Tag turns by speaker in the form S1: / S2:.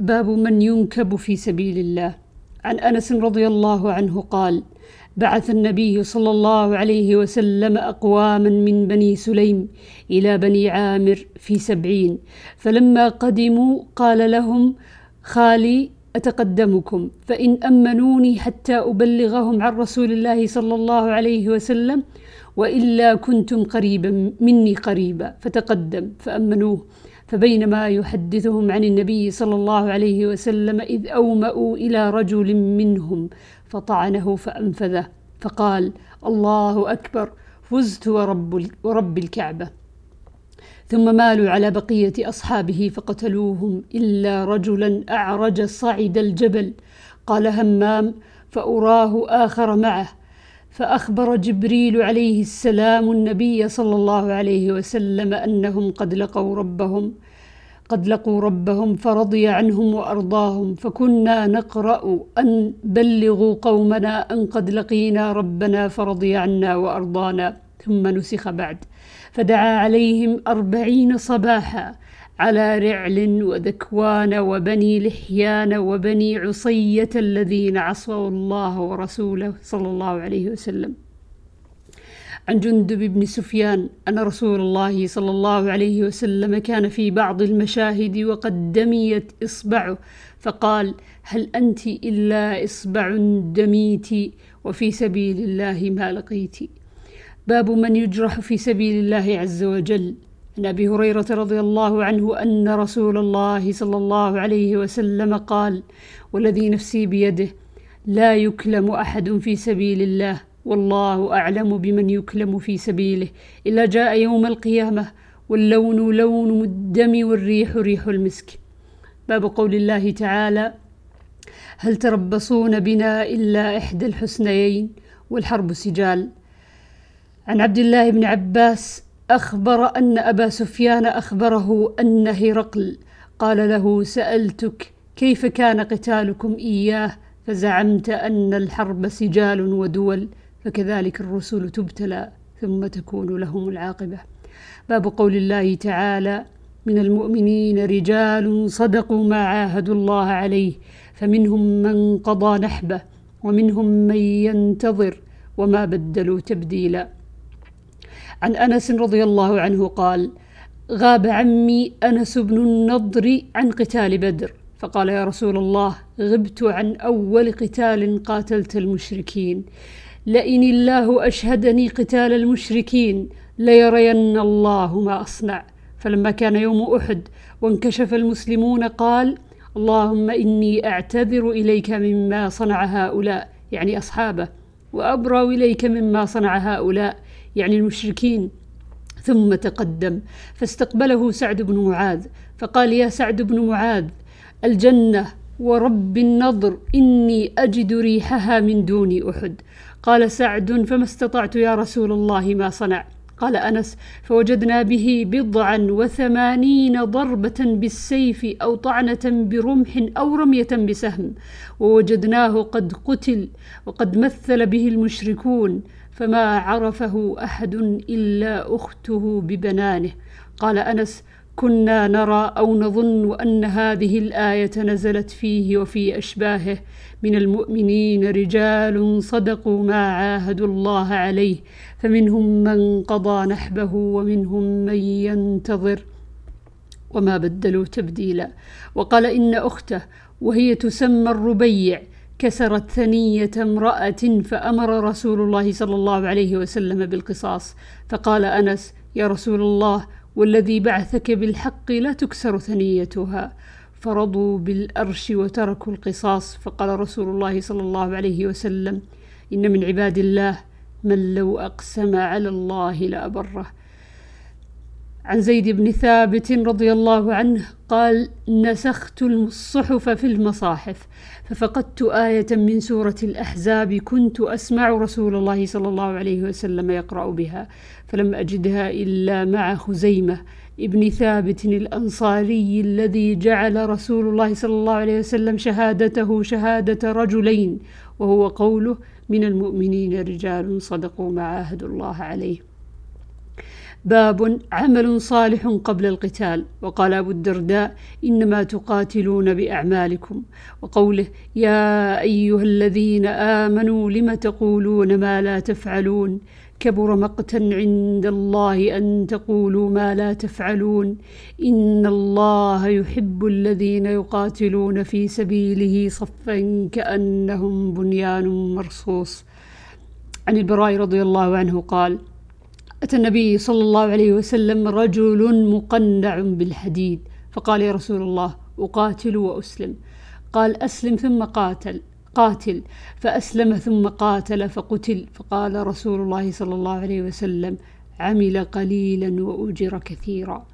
S1: باب من ينكب في سبيل الله. عن أنس رضي الله عنه قال بعث النبي صلى الله عليه وسلم أقواما من بني سليم إلى بني عامر في سبعين فلما قدموا قال لهم خالي أتقدمكم؟ فإن أمنوني حتى أبلغهم عن رسول الله صلى الله عليه وسلم وإلا كنتم قريبا مني قريبا فتقدم فأمنوه. فبينما يحدثهم عن النبي صلى الله عليه وسلم إذ أومأوا إلى رجل منهم فطعنه فأنفذه فقال الله أكبر فزت ورب, ورب الكعبة. ثم مالوا على بقية أصحابه فقتلوهم إلا رجلا أعرج صعد الجبل. قال همام فأراه آخر معه. فأخبر جبريل عليه السلام النبي صلى الله عليه وسلم أنهم قد لقوا ربهم قد لقوا ربهم فرضي عنهم وأرضاهم فكنا نقرأ أن بلغوا قومنا أن قد لقينا ربنا فرضي عنا وأرضانا ثم نسخ بعد فدعا عليهم أربعين صباحا على رعل وذكوان وبني لحيان وبني عصية الذين عصوا الله ورسوله صلى الله عليه وسلم. عن جندب بن سفيان أن رسول الله صلى الله عليه وسلم كان في بعض المشاهد وقد دميت إصبعه فقال هل أنت إلا إصبع دميت وفي سبيل الله ما لقيت؟ باب من يجرح في سبيل الله عز وجل. عن أبي هريرة رضي الله عنه أن رسول الله صلى الله عليه وسلم قال والذي نفسي بيده لا يكلم أحد في سبيل الله والله أعلم بمن يكلم في سبيله. إلا جاء يوم القيامة واللون لون الدم والريح ريح المسك. باب قول الله تعالى هل تربصون بنا إلا إحدى الحسنيين؟ والحرب سجال. عن عبد الله بن عباس أخبر أن أبا سفيان أخبره أن هرقل قال له سألتك كيف كان قتالكم إياه؟ فزعمت أن الحرب سجال ودول فكذلك الرسل تبتلى ثم تكون لهم العاقبة. باب قول الله تعالى من المؤمنين رجال صدقوا ما عاهدوا الله عليه فمنهم من قضى نحبه ومنهم من ينتظر وما بدلوا تبديلا. عن أنس رضي الله عنه قال غاب عمي أنس بن النضر عن قتال بدر. فقال يا رسول الله غبت عن أول قتال قاتلت المشركين. لئن الله أشهدني قتال المشركين ليرين الله ما أصنع. فلما كان يوم أحد وانكشف المسلمون قال اللهم إني أعتذر إليك مما صنع هؤلاء. يعني أصحابه وأبرأ إليك مما صنع هؤلاء. يعني المشركين. ثم تقدم فاستقبله سعد بن معاذ فقال يا سعد بن معاذ الجنة ورب النضر إني أجد ريحها من دون أحد. قال سعد فما استطعت يا رسول الله ما صنع؟ قال أنس فوجدنا به بضعا وثمانين ضربة بالسيف أو طعنة برمح أو رمية بسهم ووجدناه قد قتل وقد مثل به المشركون. فما عرفه أحد إلا أخته ببنانه. قال أنس كنا نرى أو نظن أن هذه الآية نزلت فيه وفي أشباهه. من المؤمنين رجال صدقوا ما عاهدوا الله عليه فمنهم من قضى نحبه ومنهم من ينتظر. وما بدلوا تبديلا. وقال إن أخته وهي تسمى الربيع كسرت ثنية امرأة فأمر رسول الله صلى الله عليه وسلم بالقصاص فقال أنس يا رسول الله والذي بعثك بالحق لا تكسر ثنيتها. فرضوا بالأرش وتركوا القصاص فقال رسول الله صلى الله عليه وسلم إن من عباد الله من لو أقسم على الله لأبره. عن زيد بن ثابت رضي الله عنه قال نسخت الصحف في المصاحف ففقدت آية من سورة الأحزاب كنت أسمع رسول الله صلى الله عليه وسلم يقرأ بها فلم أجدها إلا مع خزيمة ابن ثابت الأنصاري الذي جعل رسول الله صلى الله عليه وسلم شهادته شهادة رجلين وهو قوله من المؤمنين رجال صدقوا ما عاهدوا الله عليه. باب عمل صالح قبل القتال. وقال أبو الدرداء إنما تقاتلون بأعمالكم. وقوله يا أيها الذين آمنوا لم تقولون ما لا تفعلون؟ كبر مقتا عند الله أن تقولوا ما لا تفعلون. إن الله يحب الذين يقاتلون في سبيله صفا كأنهم بنيان مرصوص. عن البراء رضي الله عنه قال أتى النبي صلى الله عليه وسلم رجل مقنع بالحديد. فقال يا رسول الله أقاتل وأسلم. قال أسلم ثم قاتل. قاتل. فأسلم ثم قاتل فقتل. فقال رسول الله صلى الله عليه وسلم عمل قليلا وأجر كثيرا.